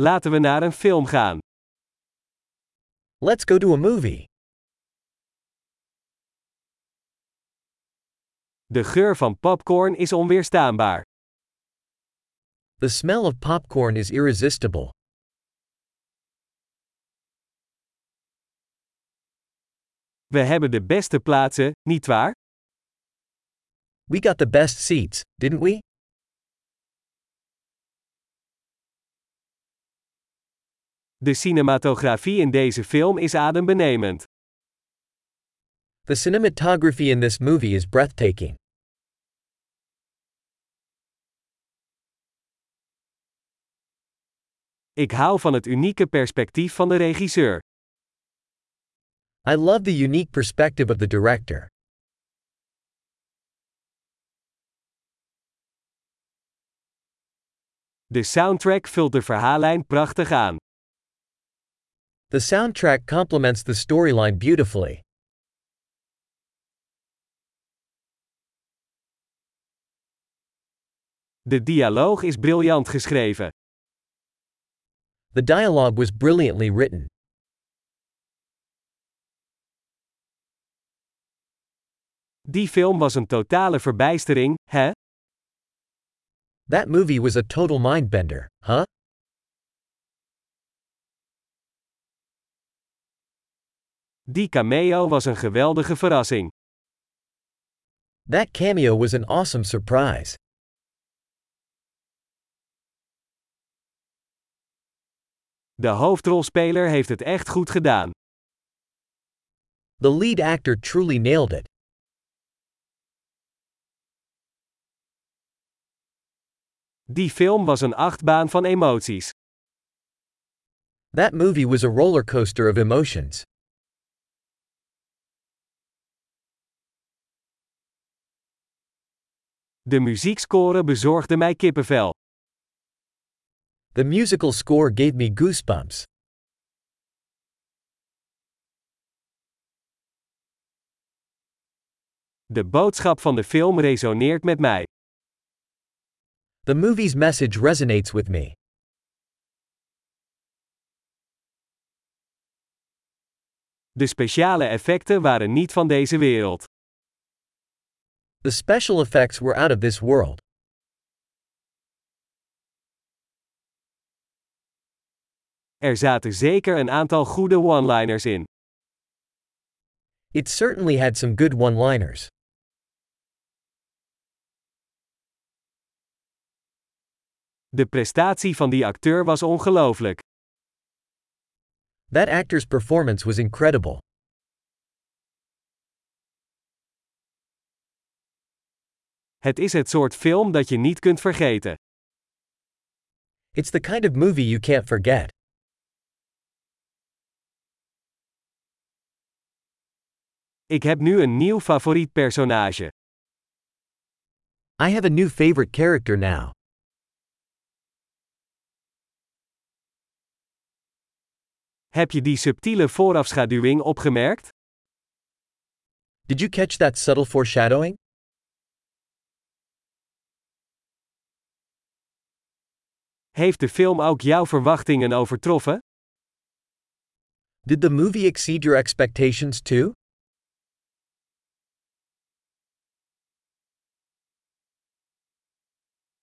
Laten we naar een film gaan. Let's go to a movie. De geur van popcorn is onweerstaanbaar. The smell of popcorn is irresistible. We hebben de beste plaatsen, nietwaar? We got the best seats, didn't we? De cinematografie in deze film is adembenemend. The cinematography in this movie is breathtaking. Ik hou van het unieke perspectief van de regisseur. I love the unique perspective of the director. De soundtrack vult de verhaallijn prachtig aan. The soundtrack complements the storyline beautifully. De dialoog is briljant geschreven. The dialogue was brilliantly written. Die film was een totale verbijstering, hè? That movie was a total mindbender, huh? Die cameo was een geweldige verrassing. That cameo was an awesome surprise. De hoofdrolspeler heeft het echt goed gedaan. The lead actor truly nailed it. Die film was een achtbaan van emoties. That movie was a roller coaster of emotions. De muziekscore bezorgde mij kippenvel. The musical score gave me goosebumps. De boodschap van de film resoneert met mij. The movie's message resonates with me. De speciale effecten waren niet van deze wereld. The special effects were out of this world. Er zaten zeker een aantal goede one-liners in. It certainly had some good one liners. De prestatie van die acteur was ongelooflijk. That actor's performance was incredible. Het is het soort film dat je niet kunt vergeten. It's the kind of movie you can't forget. Ik heb nu een nieuw favoriet personage. I have a new favorite character now. Heb je die subtiele voorafschaduwing opgemerkt? Did you catch that subtle foreshadowing? Heeft de film ook jouw verwachtingen overtroffen? Did the movie exceed your expectations too?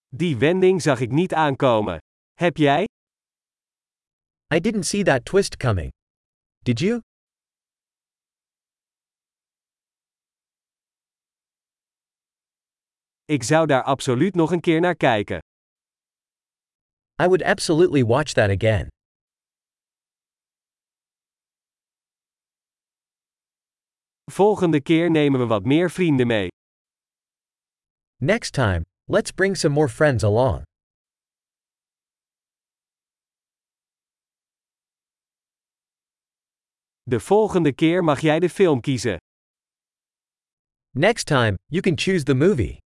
Die wending zag ik niet aankomen. Heb jij? I didn't see that twist coming. Did you? Ik zou daar absoluut nog een keer naar kijken. I would absolutely watch that again. Volgende keer nemen we wat meer vrienden mee. Next time, let's bring some more friends along. De volgende keer mag jij de film kiezen. Next time, you can choose the movie.